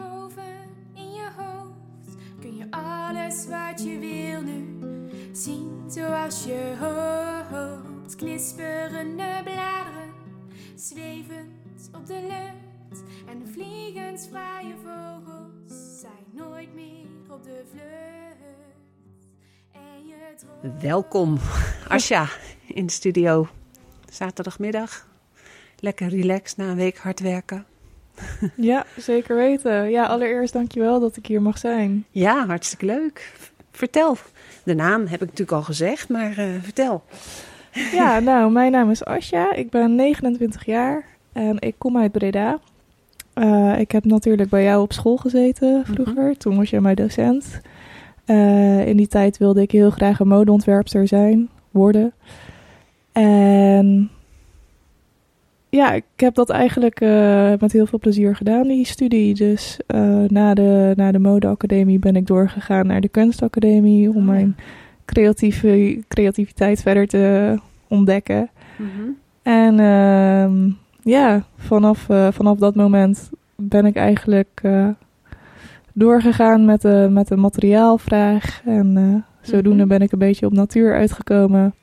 Daarboven in je hoofd, kun je alles wat je wil nu zien zoals je hoopt. Knisperende bladeren, zwevend op de lucht en vliegend vrije vogels zijn nooit meer op de vlucht. En je Welkom, Asja, in de studio. Zaterdagmiddag. Lekker relaxed na een week hard werken. Ja, zeker weten. Ja, allereerst dankjewel dat ik hier mag zijn. Ja, hartstikke leuk. Vertel. De naam heb ik natuurlijk al gezegd, maar eh, vertel. Ja, nou, mijn naam is Asja. Ik ben 29 jaar en ik kom uit Breda. Eh, ik heb natuurlijk bij jou op school gezeten vroeger. Toen was jij mijn docent. Eh, in die tijd wilde ik heel graag een modeontwerpster zijn, worden. En ja, ik heb dat eigenlijk eh, met heel veel plezier gedaan, die studie. Dus eh, na, de, na de modeacademie ben ik doorgegaan naar de kunstacademie... om Oh mijn creatieve, creativiteit verder te ontdekken. En ehm, ja, vanaf, eh, vanaf dat moment ben ik eigenlijk doorgegaan met de, met de materiaalvraag. En zodoende Mhm. ben ik een beetje op natuur uitgekomen.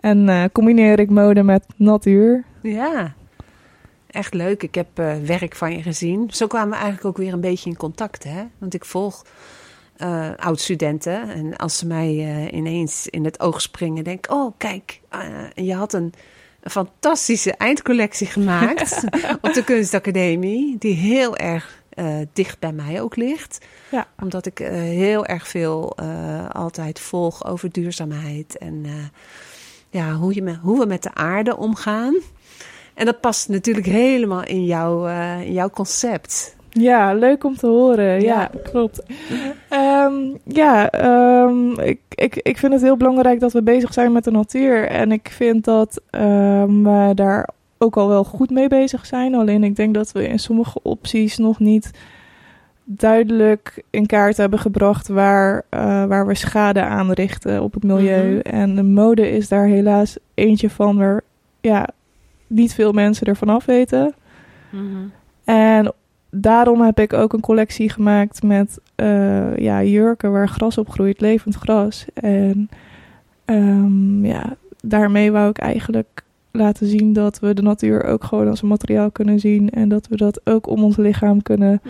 En combineer ik mode met natuur. Ja, echt leuk. Ik heb eh, werk van je gezien. Zo kwamen we eigenlijk ook weer een beetje in contact, hè? Want ik volg eh oud-studenten. En als ze mij eh, ineens in het oog springen, denk ik... Oh, kijk, je had een, fantastische eindcollectie gemaakt op de kunstacademie. Die heel erg dicht bij mij ook ligt. Ja. Omdat ik heel erg veel altijd volg over duurzaamheid. En ja, hoe, je met, hoe we met de aarde omgaan. En dat past natuurlijk helemaal in, jouw eh, in jouw concept. Ja, leuk om te horen. Ja, Ja. klopt. Ehm, ja, ehm, ik, ik, ik vind het heel belangrijk dat we bezig zijn met de natuur. En ik vind dat ehm, we daar ook al wel goed mee bezig zijn. Alleen ik denk dat we in sommige opties nog niet duidelijk in kaart hebben gebracht waar, eh, waar we schade aanrichten op het milieu. Mhm. En de mode is daar helaas eentje van waar ja, niet veel mensen ervan af weten. En daarom heb ik ook een collectie gemaakt met eh, ja, jurken waar gras op groeit, levend gras. En ehm, ja, daarmee wou ik eigenlijk laten zien dat we de natuur ook gewoon als een materiaal kunnen zien. En dat we dat ook om ons lichaam kunnen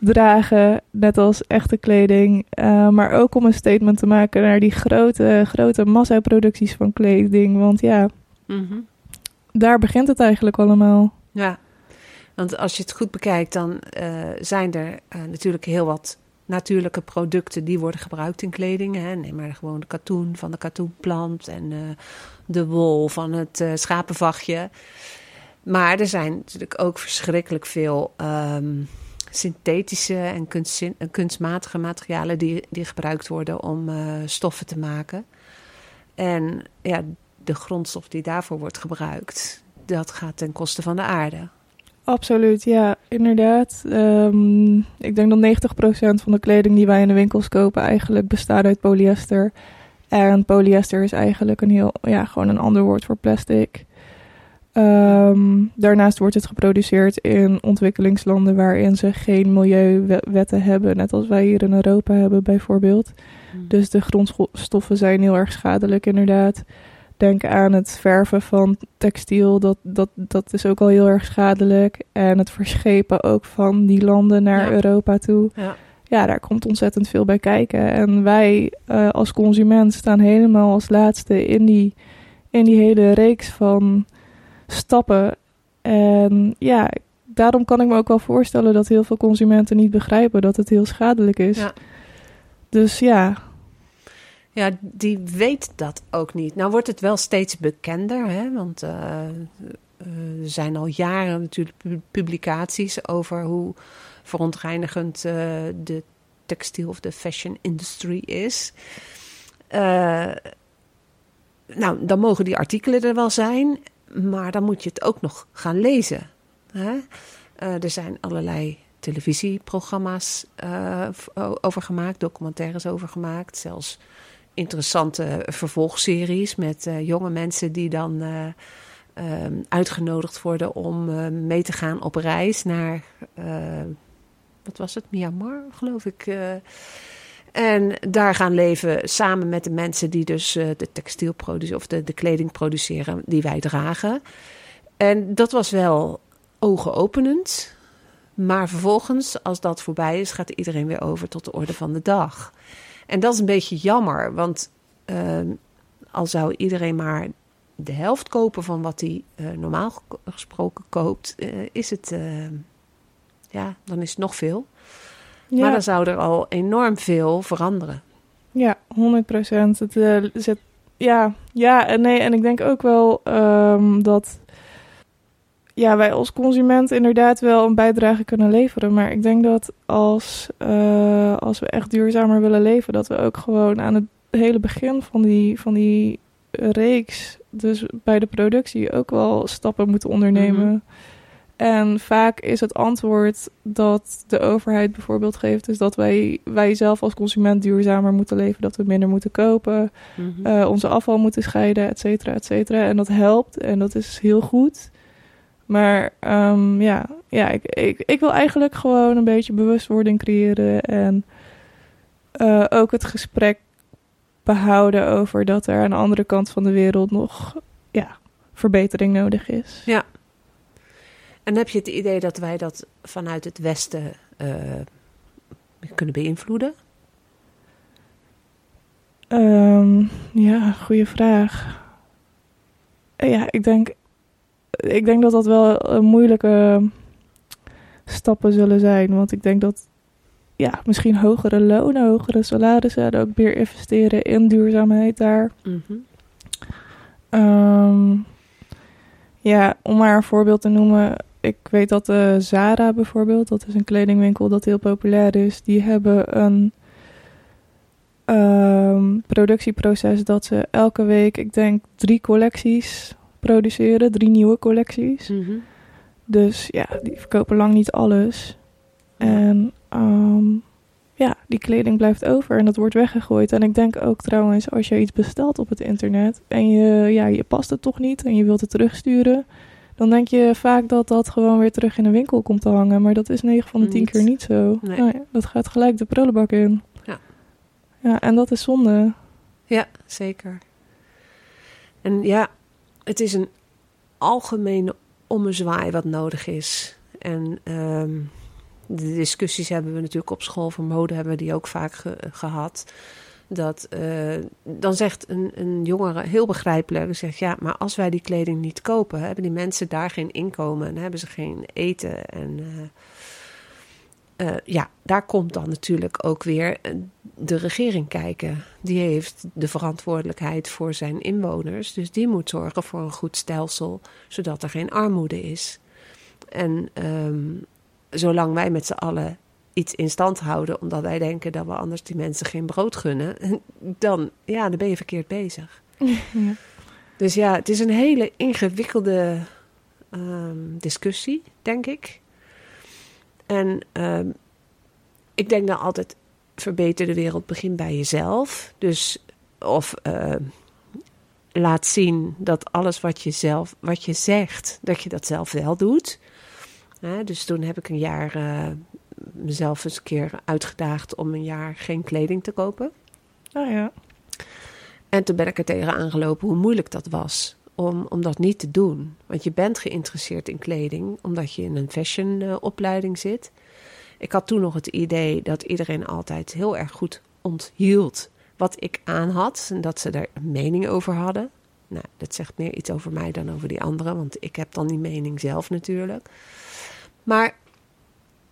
dragen, net als echte kleding. Eh, maar ook om een statement te maken naar die grote, grote massaproducties van kleding. Want ja, Mhm. Daar begint het eigenlijk allemaal. Ja, want als je het goed bekijkt, dan eh, zijn er eh, natuurlijk heel wat natuurlijke producten die worden gebruikt in kleding. Hè. Neem maar gewoon de katoen van de katoenplant en eh, de wol van het schapenvachtje. Maar er zijn natuurlijk ook verschrikkelijk veel ehm, synthetische en en kunstmatige materialen die, die gebruikt worden om stoffen te maken. En ja, de grondstof die daarvoor wordt gebruikt, dat gaat ten koste van de aarde. Absoluut, ja, inderdaad. Ehm, ik denk dat 90% van de kleding die wij in de winkels kopen eigenlijk bestaat uit polyester. En polyester is eigenlijk een heel, ja, gewoon een ander woord voor plastic. Ehm, daarnaast wordt het geproduceerd in ontwikkelingslanden waarin ze geen milieuwetten hebben, net als wij hier in Europa hebben bijvoorbeeld. Dus de grondstoffen zijn heel erg schadelijk, inderdaad. Denk aan het verven van textiel, dat, dat, dat is ook al heel erg schadelijk. En het verschepen ook van die landen naar Ja. Europa toe. Ja. Ja, daar komt ontzettend veel bij kijken. En wij eh, als consument staan helemaal als laatste in die, in die hele reeks van stappen. En ja, daarom kan ik me ook wel voorstellen dat heel veel consumenten niet begrijpen dat het heel schadelijk is. Ja. Dus ja, Ja, die weet dat ook niet. Nou wordt het wel steeds bekender, hè? want eh, eh, er zijn al jaren natuurlijk pu- publicaties over hoe verontreinigend eh, de textiel of de fashion industry is. Nou, dan mogen die artikelen er wel zijn, maar dan moet je het ook nog gaan lezen. Hè? Er zijn allerlei televisieprogramma's over gemaakt, documentaires over gemaakt, zelfs interessante vervolgseries met eh, jonge mensen die dan eh, ehm, uitgenodigd worden om eh, mee te gaan op reis naar, wat was het, Myanmar, geloof ik. en daar gaan leven samen met de mensen die dus de textiel produceren of de, de kleding produceren die wij dragen. En dat was wel ogenopenend. Maar vervolgens, als dat voorbij is, gaat iedereen weer over tot de orde van de dag. En dat is een beetje jammer, want ehm, al zou iedereen maar de helft kopen van wat hij eh, normaal ge- gesproken koopt, eh, is het, eh, ja, dan is het nog veel. ja. Maar dan zou er al enorm veel veranderen. Ja, 100 procent. Het eh. Ja, ja en nee. En ik denk ook wel ehm, dat. Ja, wij als consument inderdaad wel een bijdrage kunnen leveren. Maar ik denk dat als, eh, als we echt duurzamer willen leven, dat we ook gewoon aan het hele begin van die, van die reeks, dus bij de productie, ook wel stappen moeten ondernemen. Mhm. En vaak is het antwoord dat de overheid bijvoorbeeld geeft, is dat wij, wij zelf als consument duurzamer moeten leven, dat we minder moeten kopen, Mhm. eh, onze afval moeten scheiden, et cetera, et cetera. En dat helpt en dat is heel goed. Maar ehm, ja, ja ik, ik, ik wil eigenlijk gewoon een beetje bewustwording creëren en eh, ook het gesprek behouden over dat er aan de andere kant van de wereld nog ja, verbetering nodig is. En heb je het idee dat wij dat vanuit het Westen eh, kunnen beïnvloeden? Ehm, ja, goede vraag. Ja, ik denk, ik denk dat dat wel eh, moeilijke stappen zullen zijn. Want ik denk dat ja, misschien hogere lonen, hogere salarissen en ook meer investeren in duurzaamheid daar. Mhm. Ehm, ja, om maar een voorbeeld te noemen. Ik weet dat de Zara bijvoorbeeld, dat is een kledingwinkel dat heel populair is. Die hebben een ehm, productieproces dat ze elke week, ik denk, drie collecties produceren. Drie nieuwe collecties. Mhm. Dus ja, die verkopen lang niet alles. En ehm, ja, die kleding blijft over en dat wordt weggegooid. En ik denk ook trouwens, als je iets bestelt op het internet en je, ja, je past het toch niet en je wilt het terugsturen, dan denk je vaak dat dat gewoon weer terug in de winkel komt te hangen. Maar dat is 9 van de 10 Niet. keer niet zo. Nee. Nee, dat gaat gelijk de prullenbak in. Ja. Ja, en dat is zonde. Ja, zeker. En ja, het is een algemene ommezwaai wat nodig is. En ehm, de discussies hebben we natuurlijk op school voor mode hebben we die ook vaak ge- gehad. Dat eh, dan zegt een, een jongere heel begrijpelijk, zegt ja, maar als wij die kleding niet kopen, hebben die mensen daar geen inkomen en hebben ze geen eten. En eh, eh, ja, daar komt dan natuurlijk ook weer eh, de regering kijken. Die heeft de verantwoordelijkheid voor zijn inwoners. Dus die moet zorgen voor een goed stelsel, zodat er geen armoede is. En ehm, zolang wij met z'n allen iets in stand houden, omdat wij denken dat we anders die mensen geen brood gunnen, dan, ja, dan ben je verkeerd bezig. ja. Dus ja, het is een hele ingewikkelde ehm, discussie, denk ik. En ehm, ik denk dan altijd, verbeter de wereld, begin bij jezelf. Dus of ehm, laat zien dat alles wat je zelf, wat je zegt, dat je dat zelf wel doet. Dus toen heb ik een jaar eh, mezelf eens een keer uitgedaagd om een jaar geen kleding te kopen. Nou ja. En toen ben ik er tegen aangelopen hoe moeilijk dat was om, om dat niet te doen. Want je bent geïnteresseerd in kleding, omdat je in een fashionopleiding uh, zit. Ik had toen nog het idee dat iedereen altijd heel erg goed onthield wat ik aan had. En dat ze daar een mening over hadden. Nou, dat zegt meer iets over mij dan over die anderen, want ik heb dan die mening zelf natuurlijk. Maar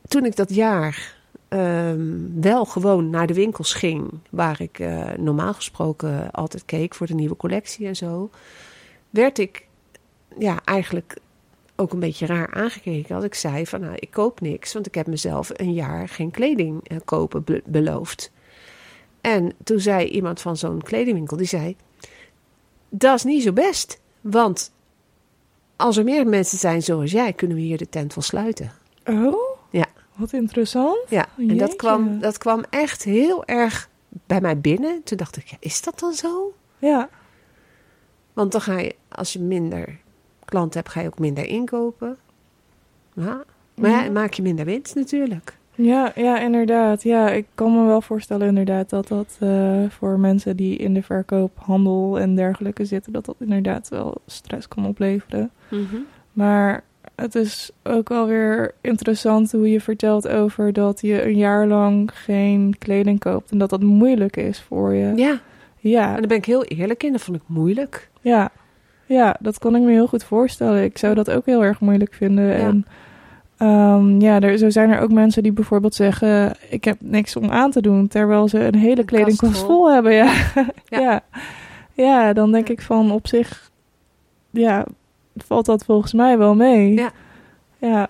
toen ik dat jaar um, wel gewoon naar de winkels ging, waar ik uh, normaal gesproken altijd keek voor de nieuwe collectie en zo, werd ik ja, eigenlijk ook een beetje raar aangekeken. Als ik zei van nou, ik koop niks, want ik heb mezelf een jaar geen kleding uh, kopen be beloofd. En toen zei iemand van zo'n kledingwinkel, die zei, dat is niet zo best, want als er meer mensen zijn zoals jij, kunnen we hier de tent wel sluiten. Oh? Ja. Wat interessant. Ja, en dat kwam, dat kwam echt heel erg bij mij binnen. Toen dacht ik, ja, is dat dan zo? Ja. Want dan ga je, als je minder klanten hebt, ga je ook minder inkopen. Ja. Maar ja, maak je minder winst natuurlijk. Ja, ja, inderdaad. Ja, ik kan me wel voorstellen inderdaad dat dat uh, voor mensen die in de verkoop, handel en dergelijke zitten, dat dat inderdaad wel stress kan opleveren. Mm -hmm. Maar het is ook wel weer interessant hoe je vertelt over dat je een jaar lang geen kleding koopt en dat dat moeilijk is voor je. Ja. Ja. En daar ben ik heel eerlijk in, dat vond ik moeilijk. Ja. Ja, dat kon ik me heel goed voorstellen. Ik zou dat ook heel erg moeilijk vinden. Ja. En um, ja, er, zo zijn er ook mensen die bijvoorbeeld zeggen: Ik heb niks om aan te doen, terwijl ze een hele kledingkast vol. vol hebben. Ja. ja. ja. ja. dan denk ik van op zich, ja, valt dat volgens mij wel mee. Ja. Ja.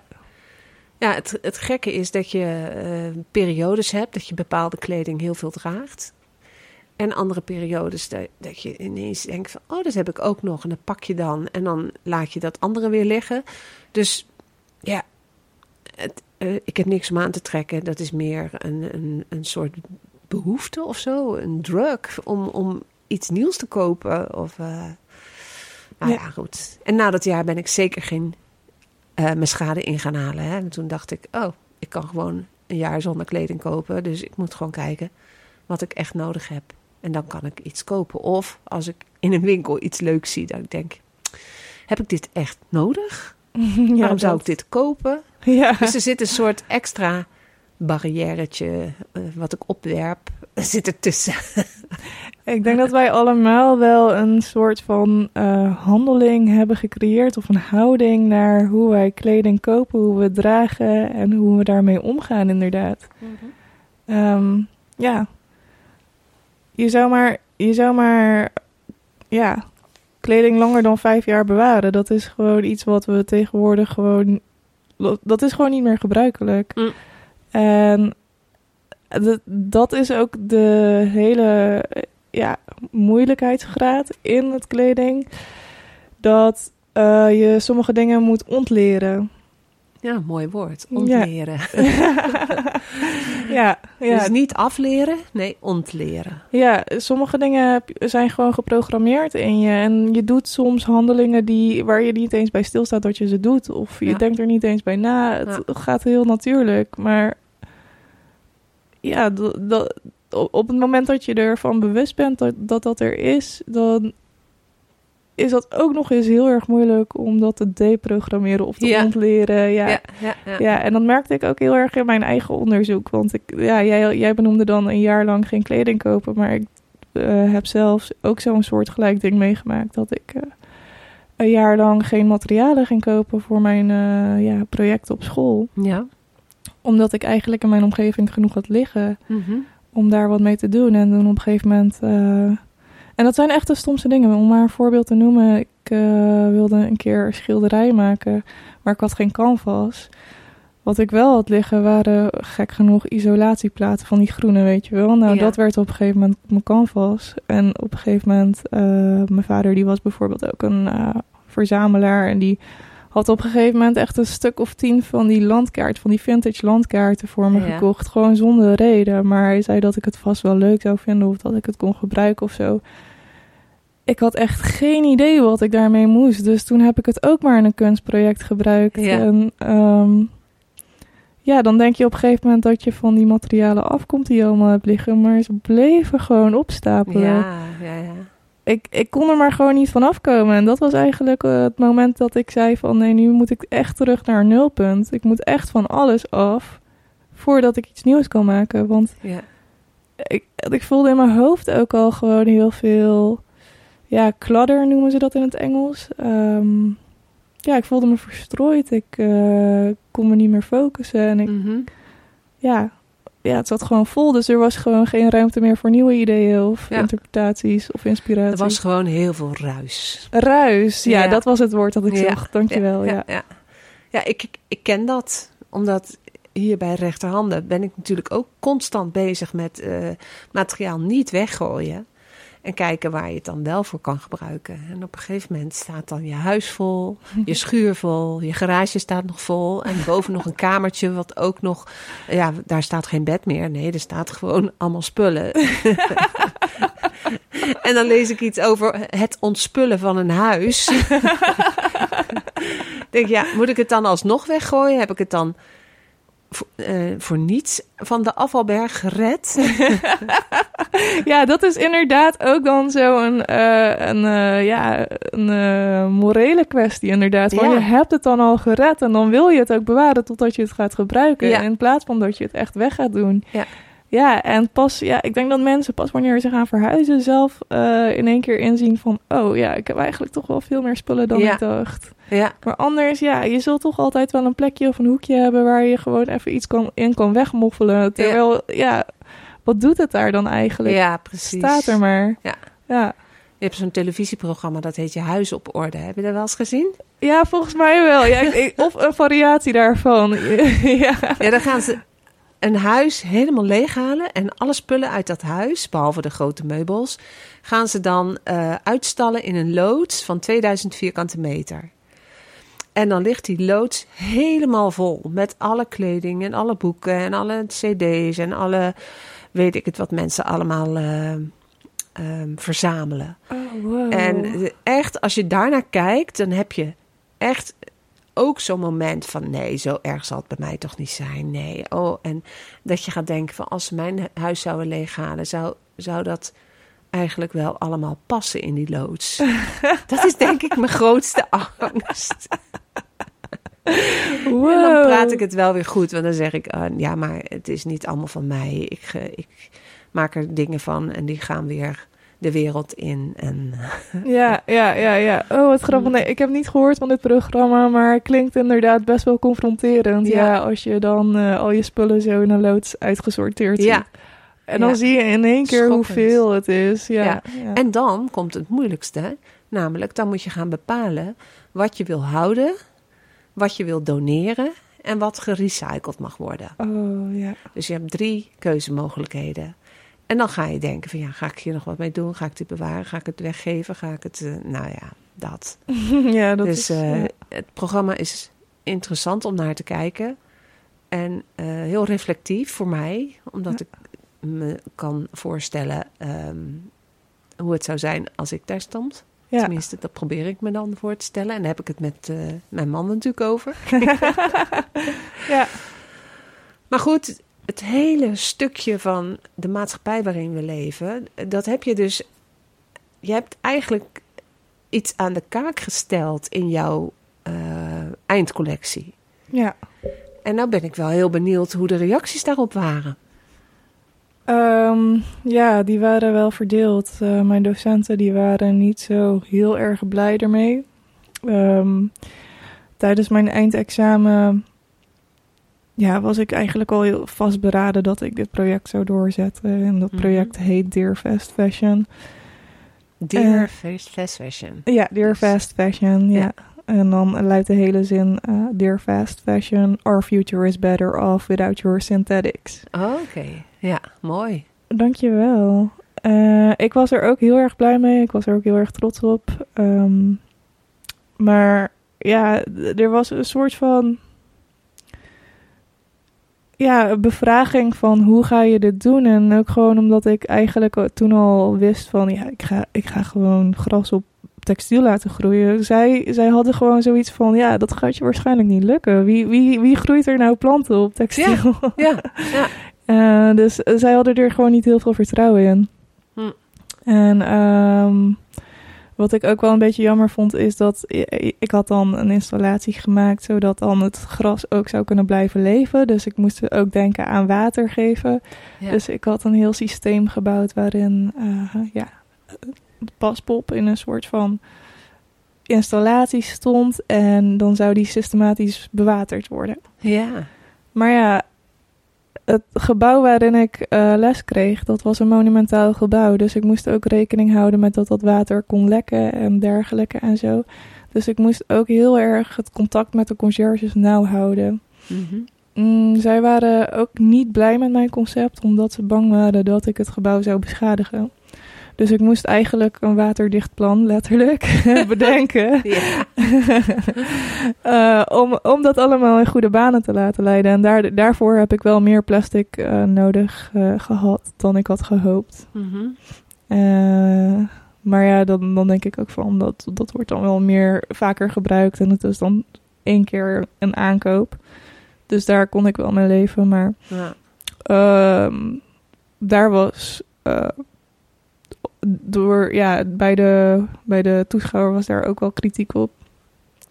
Ja, het, het gekke is dat je uh, periodes hebt dat je bepaalde kleding heel veel draagt. En andere periodes dat, dat je ineens denkt van, oh, dat heb ik ook nog. En dat pak je dan. En dan laat je dat andere weer liggen. Dus ja, het, uh, ik heb niks om aan te trekken. Dat is meer een, een, een soort behoefte of zo. Een drug om, om iets nieuws te kopen. Of, uh, nou ja. ja. goed. En na dat jaar ben ik zeker geen uh, mijn schade in gaan halen. Hè. En toen dacht ik, oh, ik kan gewoon een jaar zonder kleding kopen. Dus ik moet gewoon kijken wat ik echt nodig heb. En dan kan ik iets kopen. Of als ik in een winkel iets leuks zie, dan denk ik, heb ik dit echt nodig? Ja, Waarom zou dat- ik dit kopen? Ja. Dus er zit een soort extra barrièretje uh, wat ik opwerp, zit er tussen. Ik denk dat wij allemaal wel een soort van uh, handeling hebben gecreëerd of een houding naar hoe wij kleding kopen, hoe we het dragen en hoe we daarmee omgaan, inderdaad. Um, ja. Je zou maar, je zou maar, ja, kleding langer dan vijf jaar bewaren. Dat is gewoon iets wat we tegenwoordig gewoon, dat is gewoon niet meer gebruikelijk. Mm. En dat, dat is ook de hele ja, moeilijkheidsgraad in het kleding. Dat uh, je sommige dingen moet ontleren. Ja, mooi woord. Ontleren. Ja, ja, ja. Dus niet afleren, nee, ontleren. Ja, sommige dingen zijn gewoon geprogrammeerd in je. En je doet soms handelingen die, waar je niet eens bij stilstaat dat je ze doet. Of je Ja. denkt er niet eens bij na. Het Ja. gaat heel natuurlijk. Maar ja, dat, dat, op het moment dat je ervan bewust bent dat, dat dat er is, dan is dat ook nog eens heel erg moeilijk om dat te deprogrammeren of te Ja. ontleren. Ja. Ja, ja, ja. Ja, en dat merkte ik ook heel erg in mijn eigen onderzoek. Want ik, ja, jij, jij benoemde dan een jaar lang geen kleding kopen. Maar ik eh, heb zelfs ook zo'n soort gelijk ding meegemaakt. Dat ik eh, een jaar lang geen materialen ging kopen voor mijn eh, ja, project op school. ja. Omdat ik eigenlijk in mijn omgeving genoeg had liggen Mhm. om daar wat mee te doen. En toen op een gegeven moment. En dat zijn echt de stomste dingen. Om maar een voorbeeld te noemen. Ik eh, wilde een keer een schilderij maken, maar ik had geen canvas. Wat ik wel had liggen waren gek genoeg isolatieplaten van die groene, weet je wel. Nou, Ja. dat werd op een gegeven moment mijn canvas. En op een gegeven moment, eh, mijn vader die was bijvoorbeeld ook een eh, verzamelaar. En die had op een gegeven moment echt een stuk of tien van die landkaart, van die vintage landkaarten voor me Ja. gekocht. Gewoon zonder reden. Maar hij zei dat ik het vast wel leuk zou vinden of dat ik het kon gebruiken of zo. Ik had echt geen idee wat ik daarmee moest. Dus toen heb ik het ook maar in een kunstproject gebruikt. Ja. En ehm, ja, dan denk je op een gegeven moment dat je van die materialen afkomt die je allemaal hebt liggen. Maar ze bleven gewoon opstapelen. Ja, ja, ja. ik, ik kon er maar gewoon niet van afkomen. En dat was eigenlijk eh, het moment dat ik zei van... nee, nu moet ik echt terug naar nulpunt. Ik moet echt van alles af voordat ik iets nieuws kan maken. Want Ja. ik, ik voelde in mijn hoofd ook al gewoon heel veel... Ja, kladder noemen ze dat in het Engels. Ehm, ja, ik voelde me verstrooid. Ik eh, kon me niet meer focussen. En ik, Mhm. ja, ja, het zat gewoon vol. Dus er was gewoon geen ruimte meer voor nieuwe ideeën of Ja. interpretaties of inspiratie. Er was gewoon heel veel ruis. Ruis, ja, Ja. dat was het woord dat ik Ja. zocht. Dankjewel, ja. Ja, ja. ik, ik ken dat. Omdat hier bij rechterhanden ben ik natuurlijk ook constant bezig met eh, materiaal niet weggooien. En kijken waar je het dan wel voor kan gebruiken. En op een gegeven moment staat dan je huis vol, je schuur vol, je garage staat nog vol. En boven nog een kamertje, wat ook nog. Ja, daar staat geen bed meer. Nee, er staat gewoon allemaal spullen. en dan lees ik iets over het ontspullen van een huis. denk ja, moet ik het dan alsnog weggooien? Heb ik het dan voor, eh, voor niets van de afvalberg gered? Ja, dat is inderdaad ook dan zo'n eh, een, eh, ja, een eh, morele kwestie inderdaad. Want Ja. je hebt het dan al gered en dan wil je het ook bewaren totdat je het gaat gebruiken. Ja. In plaats van dat je het echt weg gaat doen. Ja. Ja, en pas, ja, ik denk dat mensen pas wanneer ze gaan verhuizen zelf eh, in één keer inzien van, oh ja, ik heb eigenlijk toch wel veel meer spullen dan Ja. ik dacht. Ja, Maar anders, ja, je zult toch altijd wel een plekje of een hoekje hebben waar je gewoon even iets kan, in kan wegmoffelen. Terwijl, ja. wat doet het daar dan eigenlijk? ja, precies. Staat er maar. Ja. Ja. Je hebt zo'n televisieprogramma dat heet Je Huis op Orde. Heb je dat wel eens gezien? Ja, volgens mij wel. Ja, ik- ik- of een variatie daarvan. ja. Ja, dan gaan ze een huis helemaal leeghalen en alle spullen uit dat huis, behalve de grote meubels, gaan ze dan eh, uitstallen in een loods van 2000 vierkante meter. En dan ligt die loods helemaal vol met alle kleding en alle boeken en alle cd's en alle, weet ik het wat mensen allemaal eh, ehm, verzamelen. Oh, wow. En echt, als je daarnaar kijkt, dan heb je echt ook zo'n moment van nee, zo erg zal het bij mij toch niet zijn. Nee, oh, en dat je gaat denken van als ze mijn hu- huis zouden leeghalen, zou, zou dat eigenlijk wel allemaal passen in die loods. dat is denk ik mijn grootste angst. Wow. En dan praat ik het wel weer goed, want dan zeg ik, ah, ja, maar het is niet allemaal van mij. Ik, eh, ik maak er dingen van en die gaan weer de wereld in. En Ja, ja, ja, ja. Oh, wat grappig. Nee, ik heb niet gehoord van dit programma, maar het klinkt inderdaad best wel confronterend. Ja, Ja. als je dan eh, al je spullen zo in een loods uitgesorteerd ja, ziet. En dan Ja. zie je in één keer Schokkend. hoeveel het is. Ja. En dan komt het moeilijkste, namelijk dan moet je gaan bepalen wat je wil houden, wat je wil doneren en wat gerecycled mag worden. Oh, ja. Dus je hebt drie keuzemogelijkheden. En dan ga je denken van ja, ga ik hier nog wat mee doen? Ga ik dit bewaren? Ga ik het weggeven? Ga ik het, eh, nou ja, dat. ja, dat dus is... eh, ja. het programma is interessant om naar te kijken. En eh, heel reflectief voor mij, omdat Ja. ik me kan voorstellen ehm, hoe het zou zijn als ik daar stond. Ja. Tenminste, dat probeer ik me dan voor te stellen. En daar heb ik het met eh, mijn man natuurlijk over. ja. Maar goed, het hele stukje van de maatschappij waarin we leven, dat heb je dus. Je hebt eigenlijk iets aan de kaak gesteld in jouw eh, eindcollectie. ja. En nou ben ik wel heel benieuwd hoe de reacties daarop waren. Ehm, ja, die waren wel verdeeld. Eh, mijn docenten die waren niet zo heel erg blij ermee. Ehm, tijdens mijn eindexamen ja, was ik eigenlijk al heel vastberaden dat ik dit project zou doorzetten. En dat Mhm. project heet Dear Fast Fashion. Dear Eh, Fast Fashion. Ja, Dear Fast Fashion, ja. Ja. En dan luidt de hele zin, eh, Dear Fast Fashion, our future is better off without your synthetics. Oh, Oké, ja, mooi. Dankjewel. Eh ik was er ook heel erg blij mee. Ik was er ook heel erg trots op. Ehm, maar ja, er was een soort van... Ja, bevraging van hoe ga je dit doen? En ook gewoon omdat ik eigenlijk toen al wist van... Ja, ik ga, ik ga gewoon gras op textiel laten groeien. Zij, zij hadden gewoon zoiets van... Ja, dat gaat je waarschijnlijk niet lukken. Wie, wie, wie groeit er nou planten op textiel? Ja, ja. Eh, dus eh, zij hadden er gewoon niet heel veel vertrouwen in. Hm. En ehm, wat ik ook wel een beetje jammer vond, is dat ik had dan een installatie gemaakt zodat dan het gras ook zou kunnen blijven leven. Dus ik moest ook denken aan water geven. Ja. Dus ik had een heel systeem gebouwd waarin eh, ja, de paspop in een soort van installatie stond. En dan zou die systematisch bewaterd worden. ja. Maar ja, het gebouw waarin ik eh, les kreeg, dat was een monumentaal gebouw. Dus ik moest ook rekening houden met dat dat water kon lekken en dergelijke en zo. Dus ik moest ook heel erg het contact met de conciërges nauw houden. Mhm. Mm, zij waren ook niet blij met mijn concept, omdat ze bang waren dat ik het gebouw zou beschadigen. Dus ik moest eigenlijk een waterdicht plan, letterlijk, bedenken. Eh, om, om dat allemaal in goede banen te laten leiden. En daar, daarvoor heb ik wel meer plastic eh, nodig eh, gehad dan ik had gehoopt. Mhm. Maar ja, dan, dan denk ik ook van dat, dat wordt dan wel meer vaker gebruikt. En het is dan één keer een aankoop. Dus daar kon ik wel mee leven. Maar Ja. Ehm, daar was door, ja, bij de, bij de toeschouwer was daar ook wel kritiek op.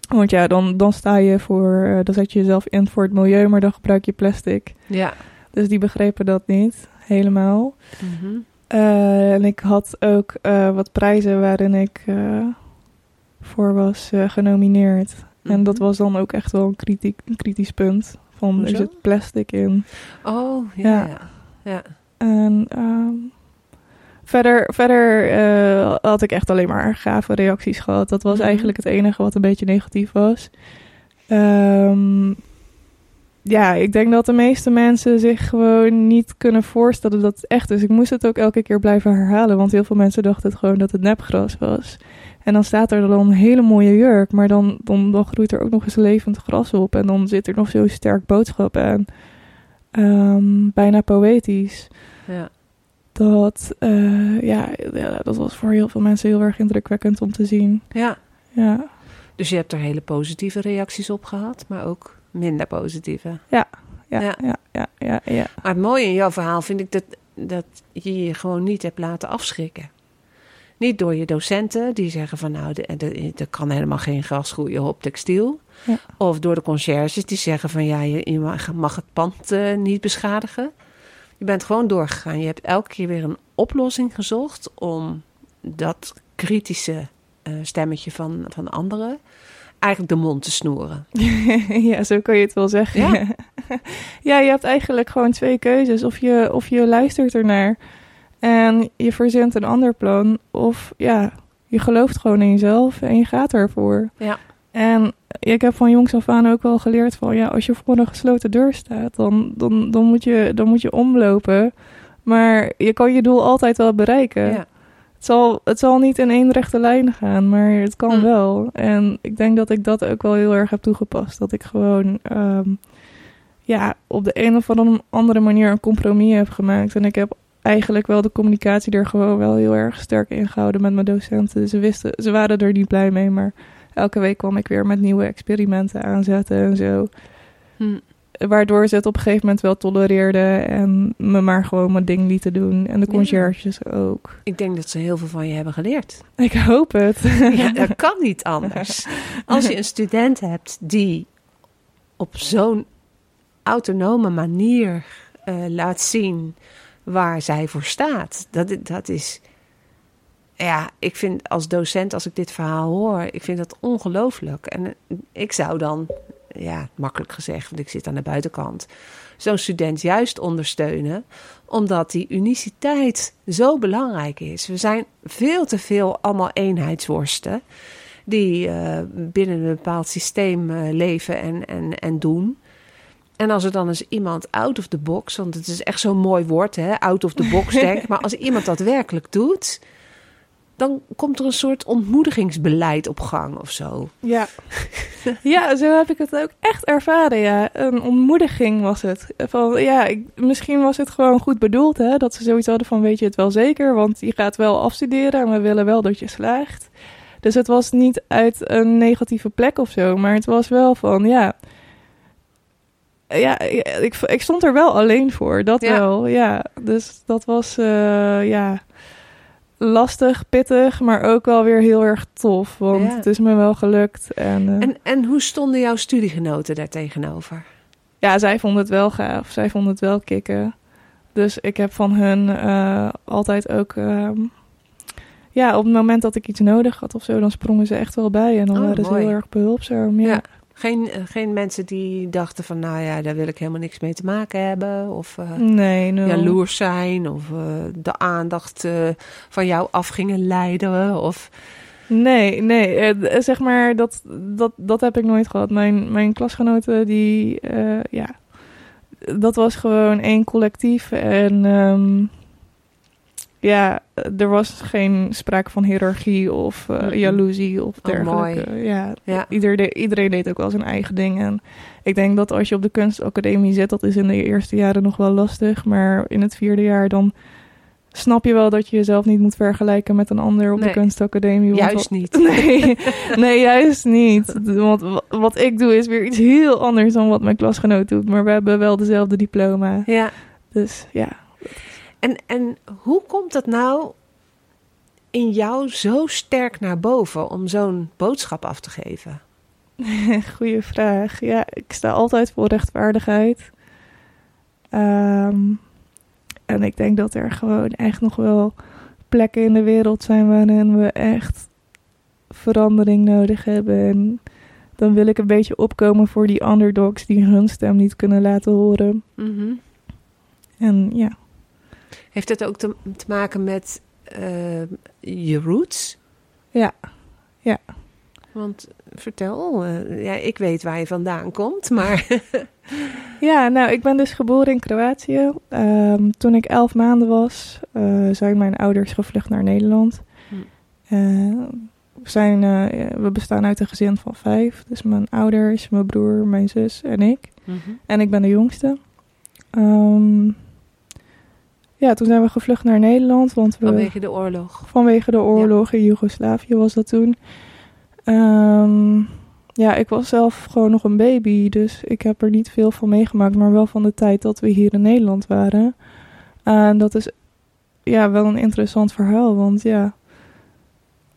Want ja, dan, dan sta je voor, uh, dan zet je jezelf in voor het milieu, maar dan gebruik je plastic. Ja. Dus die begrepen dat niet helemaal. Mhm. Uh, en ik had ook wat prijzen waarin ik voor was genomineerd. Mhm. En dat was dan ook echt wel een, kritiek, een kritisch punt. Van Hoezo? er zit plastic in. Oh, ja. Ja. ja. ja. En ehm, verder, verder eh, had ik echt alleen maar gave reacties gehad. Dat was Mhm. eigenlijk het enige wat een beetje negatief was. Ehm, ja, ik denk dat de meeste mensen zich gewoon niet kunnen voorstellen dat het echt is. Ik moest het ook elke keer blijven herhalen, want heel veel mensen dachten het gewoon dat het nepgras was. En dan staat er dan een hele mooie jurk, maar dan, dan, dan groeit er ook nog eens levend gras op. En dan zit er nog zo'n sterk boodschap aan. Ehm, bijna poëtisch. ja. Dat, eh, ja, ja, dat was voor heel veel mensen heel erg indrukwekkend om te zien. ja. Ja, Dus je hebt er hele positieve reacties op gehad, maar ook minder positieve. ja, Ja. ja, ja, ja, ja. ja. Maar het mooie in jouw verhaal vind ik dat, dat je je gewoon niet hebt laten afschrikken. Niet door je docenten die zeggen van nou, de- de- er kan helemaal geen gras groeien op textiel. Ja. Of door de conciërges die zeggen van ja, je, je mag, mag het pand eh, niet beschadigen. Je bent gewoon doorgegaan. Je hebt elke keer weer een oplossing gezocht om dat kritische eh, stemmetje van, van anderen eigenlijk de mond te snoeren. ja, zo kan je het wel zeggen. Ja. ja, je hebt eigenlijk gewoon twee keuzes. Of je, of je luistert ernaar en je verzint een ander plan. Of ja, je gelooft gewoon in jezelf en je gaat ervoor. Ja. En ik heb van jongs af aan ook wel geleerd van... ja, als je voor een gesloten deur staat, dan, dan, dan, moet, je, dan moet je omlopen. Maar je kan je doel altijd wel bereiken. Ja. Het zal, het zal niet in één rechte lijn gaan, maar het kan Mm. wel. En ik denk dat ik dat ook wel heel erg heb toegepast. Dat ik gewoon ehm, ja, op de een of andere manier een compromis heb gemaakt. En ik heb eigenlijk wel de communicatie er gewoon wel heel erg sterk in gehouden met mijn docenten. Ze wisten, ze waren er niet blij mee, maar elke week kwam ik weer met nieuwe experimenten aanzetten en zo. Hm. Waardoor ze het op een gegeven moment wel tolereerden en me maar gewoon mijn ding lieten doen. En de Ja. conciërges ook. Ik denk dat ze heel veel van je hebben geleerd. Ik hoop het. Ja, dat kan niet anders. Als je een student hebt die op zo'n autonome manier eh, laat zien waar zij voor staat, dat, dat is. Ja, ik vind als docent, als ik dit verhaal hoor, ik vind dat ongelooflijk. En eh, ik zou dan, ja, makkelijk gezegd, want ik zit aan de buitenkant, zo'n student juist ondersteunen, omdat die uniciteit zo belangrijk is. We zijn veel te veel allemaal eenheidsworsten die eh, binnen een bepaald systeem eh, leven en, en, en doen. En als er dan eens iemand out of the box, want het is echt zo'n mooi woord, hè, out of the box denkt, maar als iemand dat werkelijk doet, dan komt er een soort ontmoedigingsbeleid op gang of zo. Ja. ja, zo heb ik het ook echt ervaren, ja. Een ontmoediging was het. Van, ja, ik, misschien was het gewoon goed bedoeld, hè. Dat ze zoiets hadden van, weet je het wel zeker? Want je gaat wel afstuderen en we willen wel dat je slaagt. Dus het was niet uit een negatieve plek of zo. Maar het was wel van, ja... Ja, ik, ik stond er wel alleen voor, dat Ja. wel, ja. Dus dat was, eh, ja... lastig, pittig, maar ook wel weer heel erg tof. Want Ja. het is me wel gelukt. En, eh, En, en hoe stonden jouw studiegenoten daar tegenover? ja, zij vonden het wel gaaf. Zij vonden het wel kicken. Dus ik heb van hun eh, altijd ook... ehm, ja, op het moment dat ik iets nodig had of zo, dan sprongen ze echt wel bij. En dan Oh, waren ze heel erg behulpzaam. Ja. Ja. Geen, eh, geen mensen die dachten van, nou ja, daar wil ik helemaal niks mee te maken hebben. Of eh, Nee, jaloers zijn. Of eh, de aandacht van jou af gingen leiden. Of, Nee, nee. zeg maar, dat, dat, dat heb ik nooit gehad. Mijn, mijn klasgenoten, die... ja, dat was gewoon één collectief. En ehm, ja, er was geen sprake van hiërarchie of eh, Mhm. jaloezie of Oh, dergelijke. ja, Ja. Ieder de- iedereen deed ook wel zijn eigen ding. En ik denk dat als je op de kunstacademie zit, dat is in de eerste jaren nog wel lastig. Maar in het vierde jaar dan snap je wel dat je jezelf niet moet vergelijken met een ander op Nee. de kunstacademie. want juist niet. Nee, nee, juist niet. Want wa- wat ik doe is weer iets heel anders dan wat mijn klasgenoot doet. Maar we hebben wel dezelfde diploma. Ja. Dus ja. En, en hoe komt dat nou in jou zo sterk naar boven om zo'n boodschap af te geven? Goeie vraag. Ja, ik sta altijd voor rechtvaardigheid. Ehm, en ik denk dat er gewoon echt nog wel plekken in de wereld zijn waarin we echt verandering nodig hebben. En dan wil ik een beetje opkomen voor die underdogs die hun stem niet kunnen laten horen. Mhm. En ja, Heeft het ook te, te maken met eh, je roots? Ja. Ja. Want vertel, eh, ja, ik weet waar je vandaan komt, maar Ja, nou, ik ben dus geboren in Kroatië. Ehm, toen ik elf maanden was, eh, zijn mijn ouders gevlucht naar Nederland. Hm. We, zijn, we bestaan uit een gezin van vijf. Dus mijn ouders, mijn broer, mijn zus en ik. En ik ben de jongste. Ehm, ja, toen zijn we gevlucht naar Nederland. Want we, vanwege de oorlog. Vanwege de oorlog in Joegoslavië was dat toen. Ehm, ja, ik was zelf gewoon nog een baby, dus ik heb er niet veel van meegemaakt, maar wel van de tijd dat we hier in Nederland waren. En dat is ja, wel een interessant verhaal, want ja,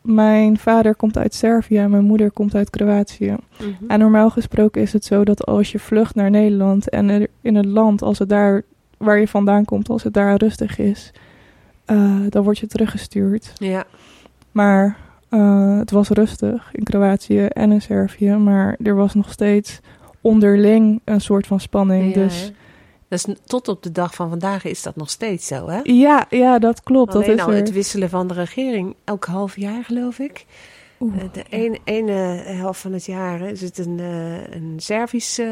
mijn vader komt uit Servië en mijn moeder komt uit Kroatië. Mhm. En normaal gesproken is het zo dat als je vlucht naar Nederland en er in het land, als het daar waar je vandaan komt, als het daar rustig is, eh, dan word je teruggestuurd. Ja, Maar eh, het was rustig in Kroatië en in Servië, maar er was nog steeds onderling een soort van spanning. ja, dus hè? Dus tot op de dag van vandaag is dat nog steeds zo, hè? ja, ja, dat klopt. Alleen dat is al er. het wisselen van de regering, elk half jaar geloof ik. Oeh, Eh, de ene, ene helft van het jaar is het een, eh, een Servisch eh,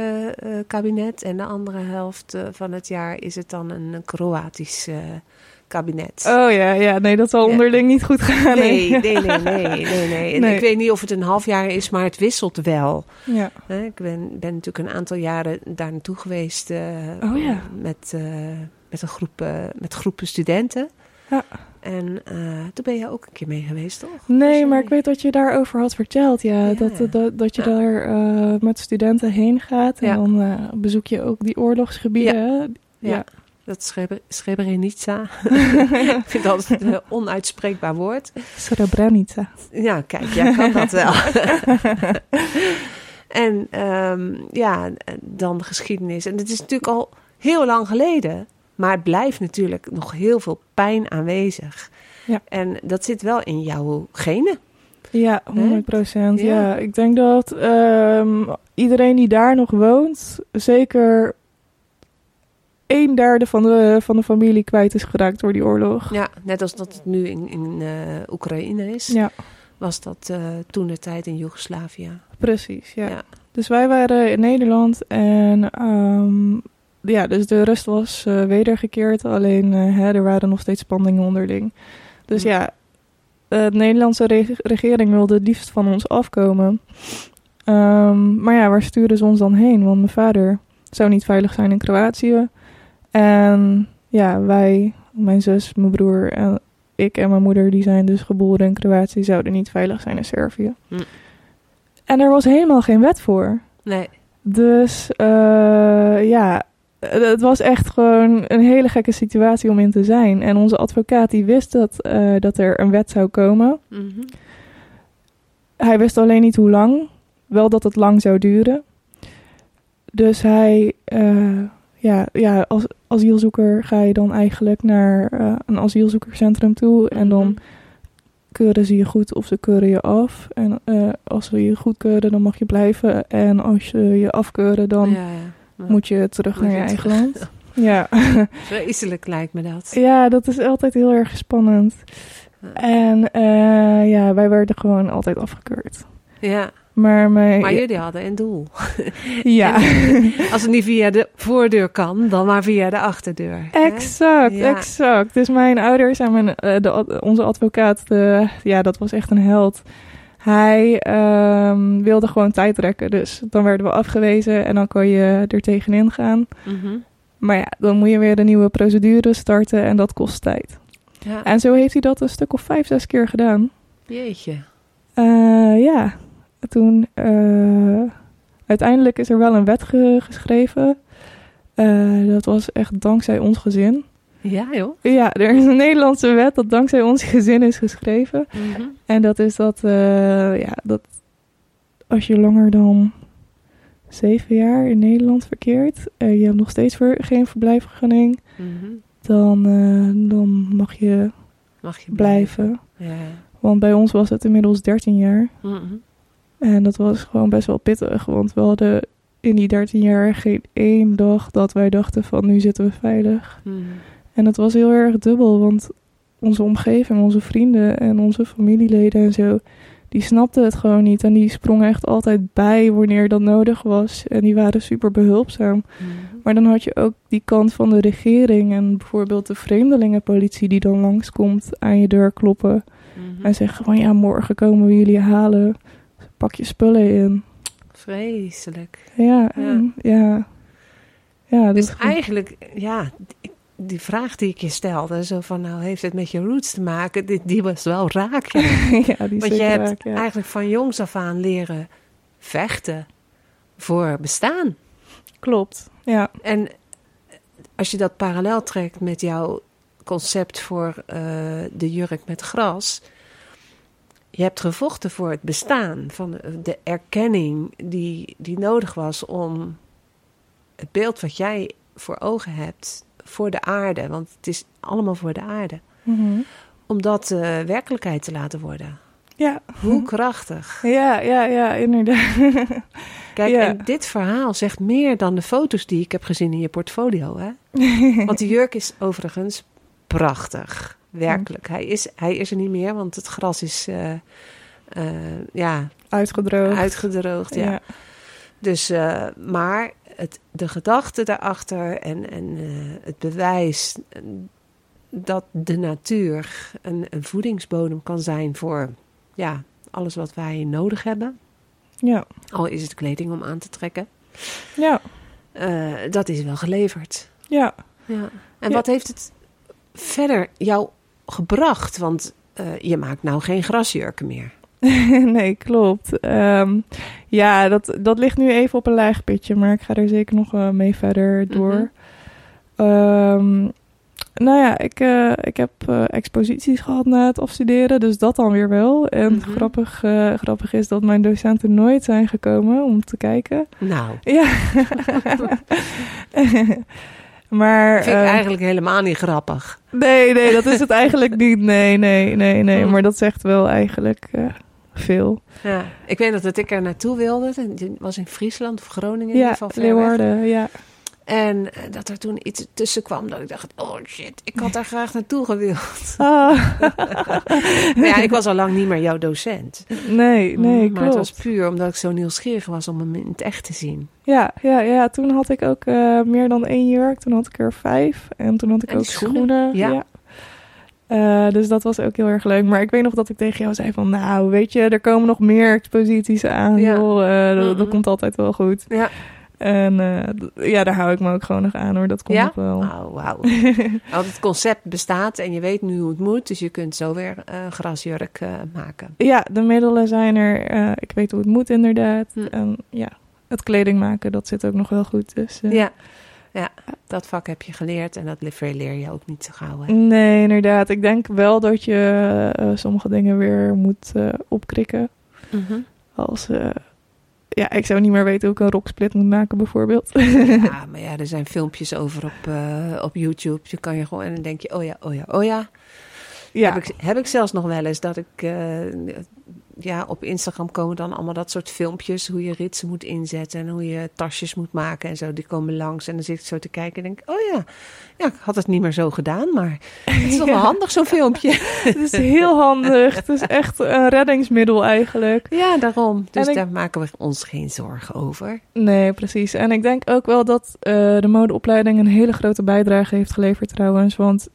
kabinet en de andere helft van het jaar is het dan een, Kroatisch kabinet. Oh ja, ja, nee, dat zal Ja. onderling niet goed gaan. Nee, nee, nee, nee, nee, nee. En Nee. ik weet niet of het een half jaar is, maar het wisselt wel. Ja. Ik ben, ben natuurlijk een aantal jaren daar naartoe geweest Oh ja. met, met, een groep, met groepen studenten. Ja. En eh, toen ben je ook een keer mee geweest, toch? Nee, maar ik weet dat je daarover had verteld. Ja, Ja. Dat, dat, dat je Ja. daar eh, met studenten heen gaat. En Ja. dan eh, bezoek je ook die oorlogsgebieden. Ja. Dat Srebrenica. ik vind dat een onuitspreekbaar woord. Srebrenica. Ja, kijk, jij kan dat wel. en ehm, ja, dan de geschiedenis. En het is natuurlijk al heel lang geleden. Maar het blijft natuurlijk nog heel veel pijn aanwezig. Ja. En dat zit wel in jouw genen. Ja, 100 procent. Ja. Ja. ik denk dat ehm, iedereen die daar nog woont, zeker een derde van de, van de familie kwijt is geraakt door die oorlog. Ja, net als dat het nu in, in eh, Oekraïne is. Ja, Was dat eh, toen de tijd in Joegoslavië. precies. Ja. Ja. Dus wij waren in Nederland en ehm, ja, dus de rust was eh, wedergekeerd. Alleen eh, hè, er waren nog steeds spanningen onderling. Dus Hm. ja, de Nederlandse re- regering wilde het liefst van ons afkomen. Ehm, maar ja, waar sturen ze ons dan heen? Want mijn vader zou niet veilig zijn in Kroatië. En ja, wij, mijn zus, mijn broer en ik en mijn moeder, die zijn dus geboren in Kroatië, zouden niet veilig zijn in Servië. Hm. En er was helemaal geen wet voor. Nee. Dus eh, ja, eh, het was echt gewoon een hele gekke situatie om in te zijn. En onze advocaat die wist dat, eh, dat er een wet zou komen. Mhm. Hij wist alleen niet hoe lang. Wel dat het lang zou duren. Dus hij, eh, ja, ja, als asielzoeker ga je dan eigenlijk naar eh, een asielzoekerscentrum toe. En dan Mhm. keuren ze je goed of ze keuren je af. En eh, als ze je goedkeuren, dan mag je blijven. En als ze je afkeuren, dan ja, ja. Moet je terug naar je je eigen terug. land. Ja. Vreselijk lijkt me dat. ja, dat is altijd heel erg spannend. En eh, ja, wij werden gewoon altijd afgekeurd. Ja, Maar, mijn, maar jullie hadden een doel. ja. Als het niet via de voordeur kan, dan maar via de achterdeur. Exact, Ja. exact. Dus mijn ouders en mijn, eh, de, onze advocaat, de, ja, dat was echt een held. Hij ehm, wilde gewoon tijd rekken. Dus dan werden we afgewezen en dan kon je er tegenin gaan. Mhm. Maar ja, dan moet je weer een nieuwe procedure starten en dat kost tijd. Ja. En zo heeft hij dat een stuk of vijf, zes keer gedaan. Jeetje. Eh, ja, toen eh, uiteindelijk is er wel een wet ge- geschreven. Eh, dat was echt dankzij ons gezin. Ja, joh. Ja, er is een Nederlandse wet dat dankzij ons gezin is geschreven. Mhm. En dat is dat, eh, ja, dat als je langer dan zeven jaar in Nederland verkeert, en je hebt nog steeds ver- geen verblijfvergunning, Mhm. dan, eh, dan mag je Mag je blijven. Ja. Want bij ons was het inmiddels 13 jaar. Mhm. En dat was gewoon best wel pittig, want we hadden in die 13 jaar geen één dag dat wij dachten van nu zitten we veilig. En het was heel erg dubbel, want onze omgeving, onze vrienden en onze familieleden en zo, die snapten het gewoon niet. En die sprongen echt altijd bij wanneer dat nodig was. En die waren super behulpzaam. Mhm. Maar dan had je ook die kant van de regering en bijvoorbeeld de vreemdelingenpolitie die dan langskomt aan je deur kloppen. Mhm. En zeggen van ja, morgen komen we jullie halen. Pak je spullen in. Vreselijk. Ja, en- ja. ja. dat Dus eigenlijk, ja, die vraag die ik je stelde, zo van nou heeft het met je roots te maken, die, die was wel raak. Ja. ja, die Want je hebt raak, ja. eigenlijk van jongs af aan leren vechten voor bestaan. Klopt, ja. En als je dat parallel trekt met jouw concept voor eh, de jurk met gras. Je hebt gevochten voor het bestaan, van de erkenning die, die nodig was om het beeld wat jij voor ogen hebt voor de aarde, want het is allemaal voor de aarde, Mhm. om dat eh, werkelijkheid te laten worden. Ja. Hoe krachtig. Ja, ja, ja, inderdaad. Kijk, Ja. en dit verhaal zegt meer dan de foto's die ik heb gezien in je portfolio. Hè? Want die jurk is overigens prachtig. Werkelijk. Hij, is, hij is er niet meer, want het gras is eh, eh, ja, Uitgedroogd. uitgedroogd. Ja. Ja. Dus, maar het, de gedachte daarachter en, en eh, het bewijs eh, dat de natuur een, een voedingsbodem kan zijn voor ja, alles wat wij nodig hebben. Ja. Al is het kleding om aan te trekken. Ja. eh, dat is wel geleverd. Ja. Ja. En Ja. wat heeft het verder jou gebracht? Want je maakt nou geen grasjurken meer. nee, klopt. Ehm, ja, dat, dat ligt nu even op een laag pitje, maar ik ga er zeker nog wel mee verder door. Mhm. Ehm, nou ja, ik, eh, ik heb eh, exposities gehad na het afstuderen, dus dat dan weer wel. En Mhm. grappig, eh, grappig is dat mijn docenten nooit zijn gekomen om te kijken. Nou, Ja. maar vind ik ehm, eigenlijk helemaal niet grappig. nee, nee, dat is het eigenlijk niet. Nee, nee, nee, nee. Mm. Maar dat zegt wel eigenlijk eh, veel. Ja. Ik weet nog dat ik er naartoe wilde. Dat was in Friesland of Groningen in ieder Ja, weg. Leeuwarden, ja. En eh, dat er toen iets tussen kwam dat ik dacht, oh shit, ik had daar graag naartoe gewild. Ah, ja, ik was al lang niet meer jouw docent. nee, nee, Mm, maar het was puur omdat ik zo nieuwsgierig was om hem in het echt te zien. Ja, ja, ja, toen had ik ook eh, meer dan één jurk. Toen had ik er vijf. En toen had ik En ook schoenen? schoenen. Ja. Eh, dus dat was ook heel erg leuk. Maar ik weet nog dat ik tegen jou zei van... Nou, weet je, er komen nog meer exposities aan. Ja. joh. Eh, dat, dat komt altijd wel goed. Ja. En eh, ja, daar hou ik me ook gewoon nog aan hoor. Dat komt Ja? wel. Oh, wauw. Want het concept bestaat en je weet nu hoe het moet. Dus je kunt zo weer grasjurk maken. Ja, de middelen zijn er. Ik weet hoe het moet inderdaad. Hm. En ja, het kleding maken, dat zit ook nog wel goed. Dus, Ja. Ja, dat vak heb je geleerd en dat leer je ook niet zo gauw. Hè? Nee, inderdaad. Ik denk wel dat je uh, sommige dingen weer moet uh, opkrikken. Mhm. Als, uh, ja, ik zou niet meer weten hoe ik een rocksplit moet maken, bijvoorbeeld. ja, maar ja, er zijn filmpjes over op, op YouTube. Je kan je gewoon en dan denk je, oh ja, oh ja, oh ja. Ja. Heb, ik, heb ik zelfs nog wel eens dat ik ja, op Instagram komen dan allemaal dat soort filmpjes. Hoe je ritsen moet inzetten en hoe je tasjes moet maken en zo. Die komen langs en dan zit ik zo te kijken en denk oh ja, ja ik had het niet meer zo gedaan. Maar het is wel Ja. handig zo'n filmpje. Het is heel handig. Het is echt een reddingsmiddel eigenlijk. Ja, daarom. Dus En ik- daar maken we ons geen zorgen over. Nee, precies. En ik denk ook wel dat eh, de modeopleiding een hele grote bijdrage heeft geleverd trouwens. Want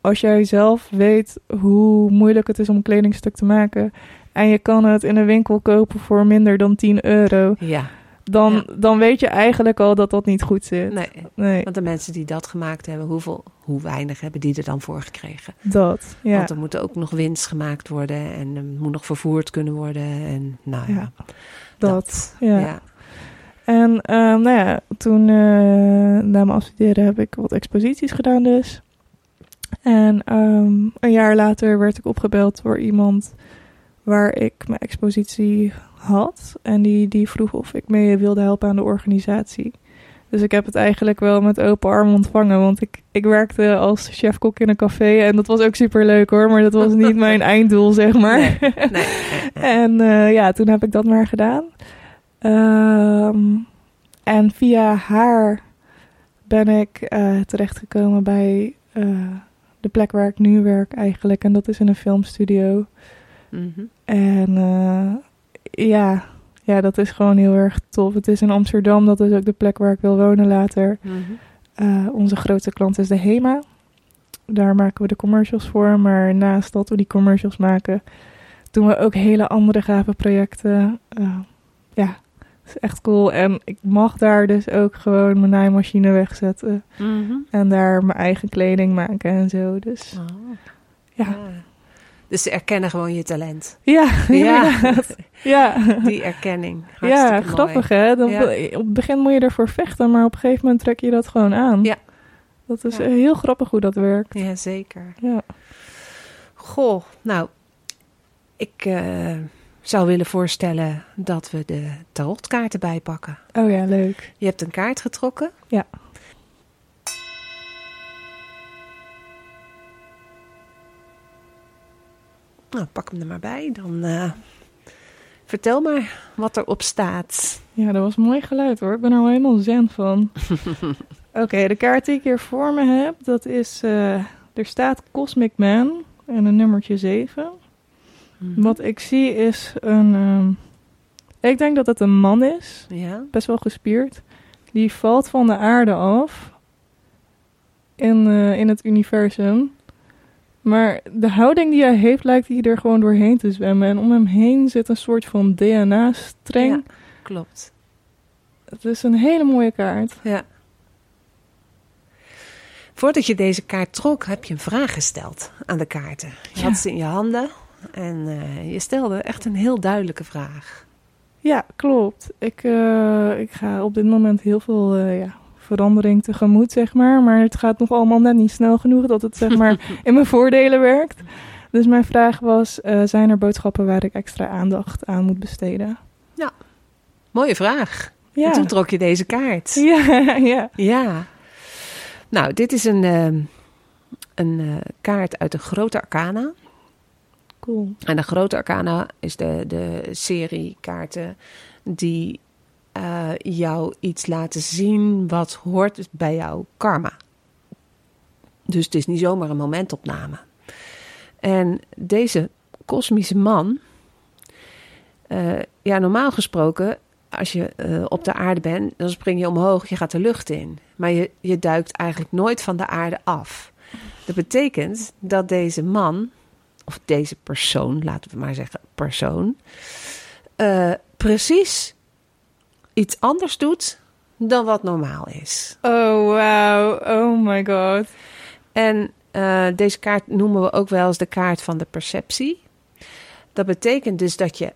als jij zelf weet hoe moeilijk het is om een kledingstuk te maken... en je kan het in een winkel kopen voor minder dan 10 euro... Ja, dan, Ja. dan weet je eigenlijk al dat dat niet goed zit. nee. Nee, Want de mensen die dat gemaakt hebben, hoeveel, hoe weinig hebben die er dan voor gekregen? dat. Ja. Want er moet ook nog winst gemaakt worden en er moet nog vervoerd kunnen worden. En nou ja, Ja, dat. Ja. Ja. En ehm, nou ja, toen eh, na mijn afstuderen heb ik wat exposities gedaan dus. En ehm, een jaar later werd ik opgebeld door iemand waar ik mijn expositie had. En die, die vroeg of ik mee wilde helpen aan de organisatie. Dus ik heb het eigenlijk wel met open armen ontvangen. Want ik, ik werkte als chefkok in een café. En dat was ook super leuk hoor. Maar dat was niet mijn einddoel, zeg maar. Nee, nee, nee, nee. En eh, ja, toen heb ik dat maar gedaan. Ehm, en via haar ben ik eh, terechtgekomen bij eh, de plek waar ik nu werk eigenlijk. En dat is in een filmstudio. Mhm. En eh, ja, ja, dat is gewoon heel erg tof. Het is in Amsterdam, dat is ook de plek waar ik wil wonen later. Mhm. Eh, onze grote klant is de HEMA. Daar maken we de commercials voor. Maar naast dat we die commercials maken, doen we ook hele andere gave projecten. Eh, ja, het is echt cool. En ik mag daar dus ook gewoon mijn naaimachine wegzetten. Mhm. En daar mijn eigen kleding maken en zo. Dus Oh. ja, Dus ze erkennen gewoon je talent. ja, Ja, die erkenning. Ja, grappig mooi. hè. Dan, Ja. Op het begin moet je ervoor vechten, maar op een gegeven moment trek je dat gewoon aan. Ja. Dat is Ja. heel grappig hoe dat werkt. Ja, zeker. Ja. Goh, nou, ik eh, zou willen voorstellen dat we de tarotkaarten bijpakken. Oh ja, leuk. Je hebt een kaart getrokken. Ja. Nou, pak hem er maar bij. Dan eh, vertel maar wat erop staat. Ja, dat was mooi geluid hoor. Ik ben er al helemaal zen van. Oké, de kaart die ik hier voor me heb, dat is... eh, er staat Cosmic Man en een nummertje 7. Mhm. Wat ik zie is een... ehm, ik denk dat het een man is, Ja. best wel gespierd. Die valt van de aarde af in, eh, in het universum. Maar de houding die hij heeft, lijkt hij er gewoon doorheen te zwemmen. En om hem heen zit een soort van DNA-streng. Ja, klopt. Het is een hele mooie kaart. Ja. Voordat je deze kaart trok, heb je een vraag gesteld aan de kaarten. Je Ja. had ze in je handen en eh, je stelde echt een heel duidelijke vraag. Ja, klopt. Ik, eh, ik ga op dit moment heel veel eh, ja, verandering tegemoet, zeg maar. Maar het gaat nog allemaal net niet snel genoeg dat het zeg maar in mijn voordelen werkt. Dus mijn vraag was, eh, zijn er boodschappen waar ik extra aandacht aan moet besteden? Mooie vraag. En Ja, toen trok je deze kaart. ja, ja. Ja. Nou, dit is een, ehm, een eh, kaart uit de Grote Arcana. Cool. En de Grote Arcana is de, de serie kaarten die eh, jou iets laten zien wat hoort bij jouw karma. Dus het is niet zomaar een momentopname. En deze kosmische man, eh, ja, normaal gesproken, als je eh, op de aarde bent, dan spring je omhoog, je gaat de lucht in. Maar je, je duikt eigenlijk nooit van de aarde af. Dat betekent dat deze man, of deze persoon, laten we maar zeggen persoon, precies iets anders doet dan wat normaal is. Oh, wauw. Oh my god. En eh, deze kaart noemen we ook wel eens de kaart van de perceptie. Dat betekent dus dat je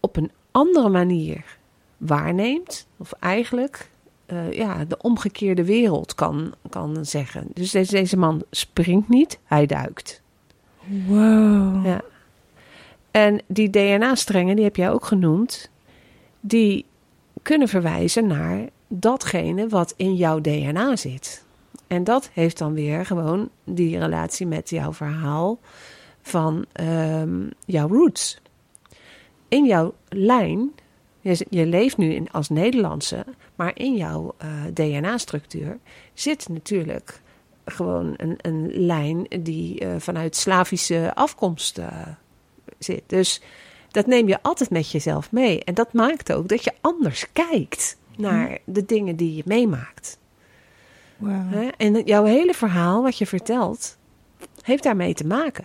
op een andere manier waarneemt, of eigenlijk eh, ja, de omgekeerde wereld kan, kan zeggen. Dus deze, deze man springt niet, hij duikt. Wow. Ja. En die DNA-strengen, die heb jij ook genoemd, die kunnen verwijzen naar datgene wat in jouw DNA zit. En dat heeft dan weer gewoon die relatie met jouw verhaal van ehm, jouw roots. In jouw lijn, je, leeft nu in, als Nederlandse, maar in jouw eh, DNA-structuur zit natuurlijk gewoon een, een lijn die eh, vanuit Slavische afkomst eh, zit. Dus dat neem je altijd met jezelf mee. En dat maakt ook dat je anders kijkt naar de dingen die je meemaakt. Wow. En jouw hele verhaal, wat je vertelt, heeft daarmee te maken.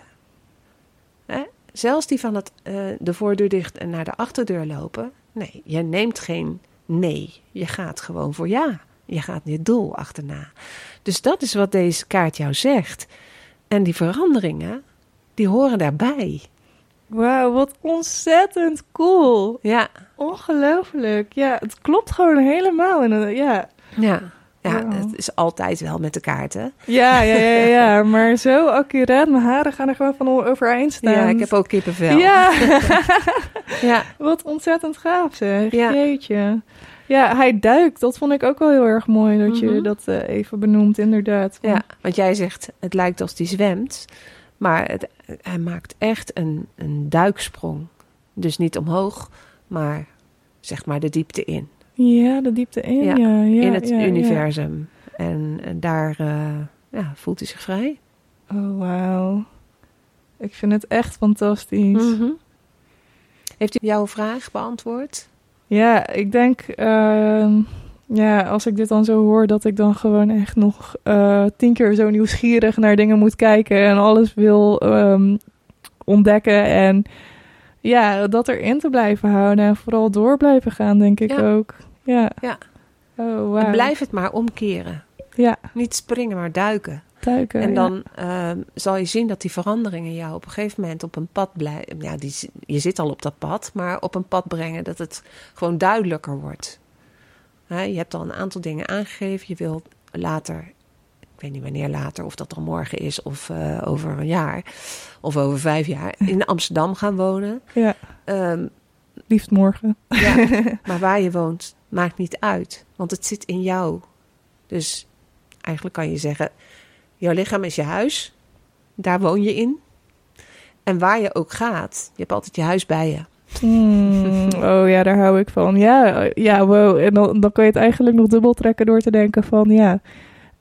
Zelfs die van het, eh, de voordeur dicht en naar de achterdeur lopen. Nee, je neemt geen nee. Je gaat gewoon voor ja. Je gaat je doel achterna. Dus dat is wat deze kaart jou zegt. En die veranderingen, die horen daarbij. Wauw, wat ontzettend cool. Ja, Ongelooflijk. Ja, het klopt gewoon helemaal. En, ja. ja. Ja, Wow. het is altijd wel met de kaarten. Ja, ja, ja, ja, maar zo accuraat. Mijn haren gaan er gewoon van overeind staan. Ja, ik heb ook kippenvel. Ja, ja. wat ontzettend gaaf zeg. Ja. Jeetje. Ja, hij duikt. Dat vond ik ook wel heel erg mooi dat je Mhm. dat eh, even benoemt, inderdaad. Ja, want jij zegt het lijkt als die zwemt, maar het, hij maakt echt een, een duiksprong. Dus niet omhoog, maar zeg maar de diepte in. Ja, de diepte in. Ja, Ja, ja, in het ja, universum. En, en daar eh, ja, voelt hij zich vrij. Oh, wauw. Ik vind het echt fantastisch. Mhm. Heeft u jouw vraag beantwoord? Ja, ik denk, ehm, ja, als ik dit dan zo hoor, dat ik dan gewoon echt nog eh, tien keer zo nieuwsgierig naar dingen moet kijken en alles wil ehm, ontdekken. En ja, dat erin te blijven houden en vooral door blijven gaan, denk ik Ja. ook. Ja. Ja. Oh, En wauw. blijf het maar omkeren. Ja, Niet springen, maar duiken. duiken. En ja. dan ehm, zal je zien dat die veranderingen jou op een gegeven moment op een pad blijven. Ja, die, je zit al op dat pad, maar op een pad brengen dat het gewoon duidelijker wordt. Je hebt al een aantal dingen aangegeven. Je wilt later, ik weet niet wanneer later, of dat dan morgen is of eh, over een jaar of over vijf jaar, in Amsterdam gaan wonen. Ja, Ehm, liefst morgen. ja, maar waar je woont maakt niet uit, want het zit in jou. Dus eigenlijk kan je zeggen: jouw lichaam is je huis, daar woon je in. En waar je ook gaat, je hebt altijd je huis bij je. Hmm, oh ja, daar hou ik van. Ja, ja wow. En dan, dan kan je het eigenlijk nog dubbel trekken door te denken van ja.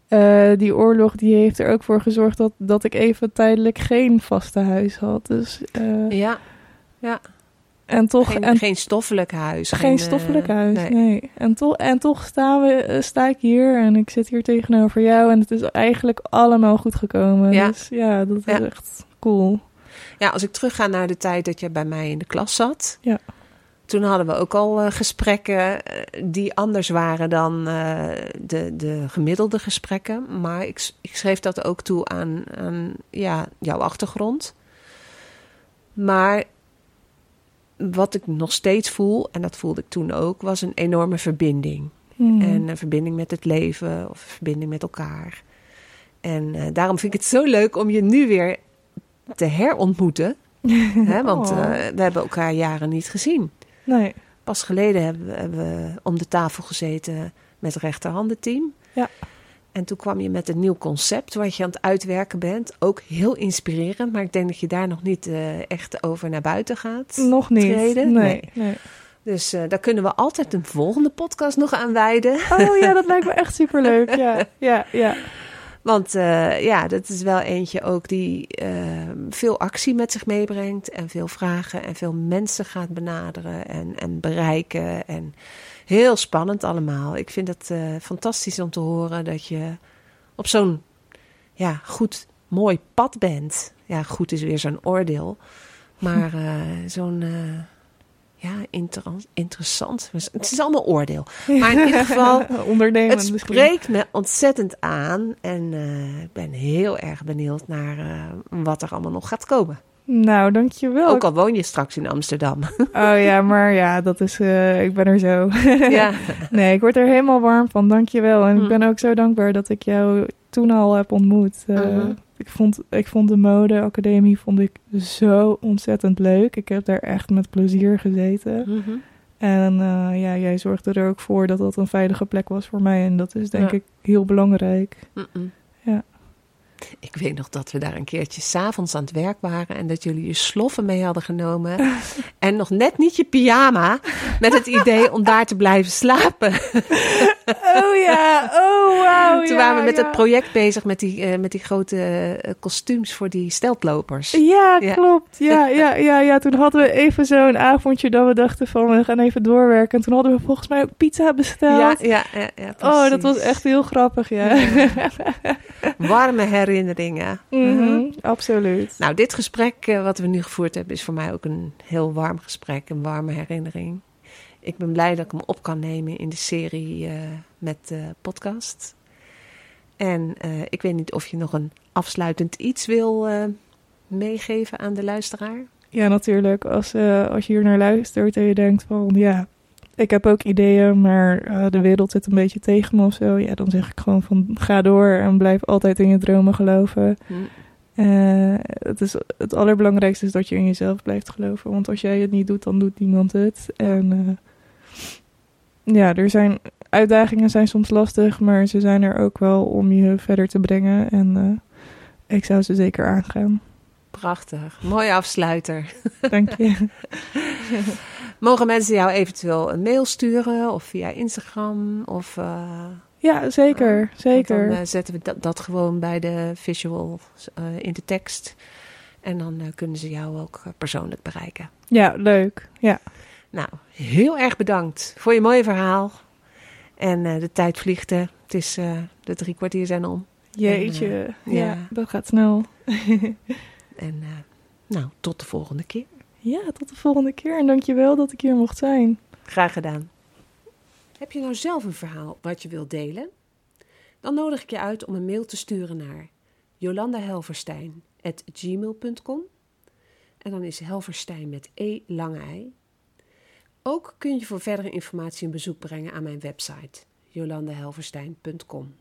eh, die oorlog die heeft er ook voor gezorgd dat, dat ik even tijdelijk geen vaste huis had. Dus, eh, Ja, en toch, geen, en, geen stoffelijk huis. geen eh, stoffelijk huis. nee. Nee. En, toch en toch staan we, sta ik hier en ik zit hier tegenover jou. En het is eigenlijk allemaal goed gekomen. Ja. Dus ja, dat is Ja. echt cool. Ja, als ik terugga naar de tijd dat je bij mij in de klas zat. Ja. Toen hadden we ook al eh, gesprekken eh, die anders waren dan eh, de, de gemiddelde gesprekken. Maar ik, ik schreef dat ook toe aan, aan ja, jouw achtergrond. Maar wat ik nog steeds voel, en dat voelde ik toen ook, was een enorme verbinding. Hmm. En een verbinding met het leven of een verbinding met elkaar. En daarom vind ik het zo leuk om je nu weer te herontmoeten. Hè? Want Oh. eh, we hebben elkaar jaren niet gezien. nee. Pas geleden hebben we, hebben we om de tafel gezeten met rechterhandenteam. Ja. En toen kwam je met een nieuw concept wat je aan het uitwerken bent. Ook heel inspirerend, maar ik denk dat je daar nog niet eh, echt over naar buiten gaat. Nog niet. treden? Nee. Nee. nee. Dus eh, daar kunnen we altijd een volgende podcast nog aan wijden. Oh ja, dat lijkt me echt superleuk. Ja, ja, ja. Want eh, ja, dat is wel eentje ook die eh, veel actie met zich meebrengt. En veel vragen en veel mensen gaat benaderen en, en bereiken. En heel spannend allemaal. Ik vind het eh, fantastisch om te horen dat je op zo'n ja, goed, mooi pad bent. Ja, goed is weer zo'n oordeel. Maar eh, zo'n ja, inter- interessant. Het is allemaal oordeel. Maar in ieder geval, Ondernemen het spreekt me ontzettend aan. En eh, ik ben heel erg benieuwd naar eh, wat er allemaal nog gaat komen. Nou, dankjewel. Ook al woon je straks in Amsterdam. Oh ja, maar ja, dat is... eh, ik ben er zo. ja. Nee, ik word er helemaal warm van. Dankjewel. En ik ben ook zo dankbaar dat ik jou toen al heb ontmoet. Mhm. Ik, vond, ik vond de modeacademie vond ik zo ontzettend leuk. Ik heb daar echt met plezier gezeten. Mhm. En eh, ja, jij zorgde er ook voor dat dat een veilige plek was voor mij. En dat is denk Ja. ik heel belangrijk. Ja. Ik weet nog dat we daar een keertje s'avonds aan het werk waren en dat jullie je sloffen mee hadden genomen. en nog net niet je pyjama, met het idee om daar te blijven slapen. Oh ja, oh wauw. Toen ja, waren we met ja. het project bezig met die, eh, met die grote eh, kostuums voor die steltlopers. Ja, Ja. klopt. Ja, ja, ja, ja. Toen hadden we even zo'n avondje dat we dachten van we gaan even doorwerken. En toen hadden we volgens mij ook pizza besteld. Ja, ja, ja, oh, dat was echt heel grappig, ja. Warme herinneringen. Mhm, absoluut. Nou, dit gesprek eh, wat we nu gevoerd hebben is voor mij ook een heel warm gesprek, een warme herinnering. Ik ben blij dat ik hem op kan nemen in de serie eh, met de podcast. En eh, ik weet niet of je nog een afsluitend iets wil eh, meegeven aan de luisteraar. Ja, natuurlijk. Als, als je hier naar luistert en je denkt van ja, ik heb ook ideeën, maar de wereld zit een beetje tegen me of zo. Ja, dan zeg ik gewoon van ga door en blijf altijd in je dromen geloven. Hm. Het, is, het allerbelangrijkste is dat je in jezelf blijft geloven. Want als jij het niet doet, dan doet niemand het. En ja, er zijn uitdagingen zijn soms lastig, maar ze zijn er ook wel om je verder te brengen. En eh, ik zou ze zeker aangaan. Prachtig, mooie afsluiter. Dank je. Mogen mensen jou eventueel een mail sturen of via Instagram? Of, eh, Ja, zeker. want Zeker. Dan eh, zetten we dat, dat gewoon bij de visual eh, in de tekst. En dan eh, kunnen ze jou ook eh, persoonlijk bereiken. Ja, leuk. Ja. Nou, heel erg bedankt voor je mooie verhaal. En eh, de tijd vliegt, hè. Het is eh, de drie kwartier zijn om. Jeetje. ja. ja. dat gaat snel. En eh, nou, tot de volgende keer. Ja, tot de volgende keer. En dankjewel dat ik hier mocht zijn. Graag gedaan. Heb je nou zelf een verhaal wat je wilt delen? Dan nodig ik je uit om een mail te sturen naar jolandahelverstein.gmail.com En dan is Helverstein met E lange ei. Ook kun je voor verdere informatie een bezoek brengen aan mijn website jolandahelverstein.com.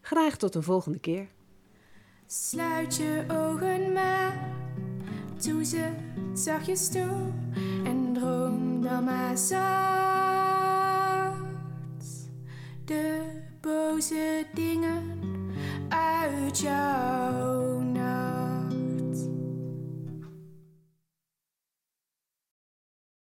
Graag tot een volgende keer. Sluit je ogen maar, doe ze zachtjes toe en droom dan maar zacht. De boze dingen uit jouw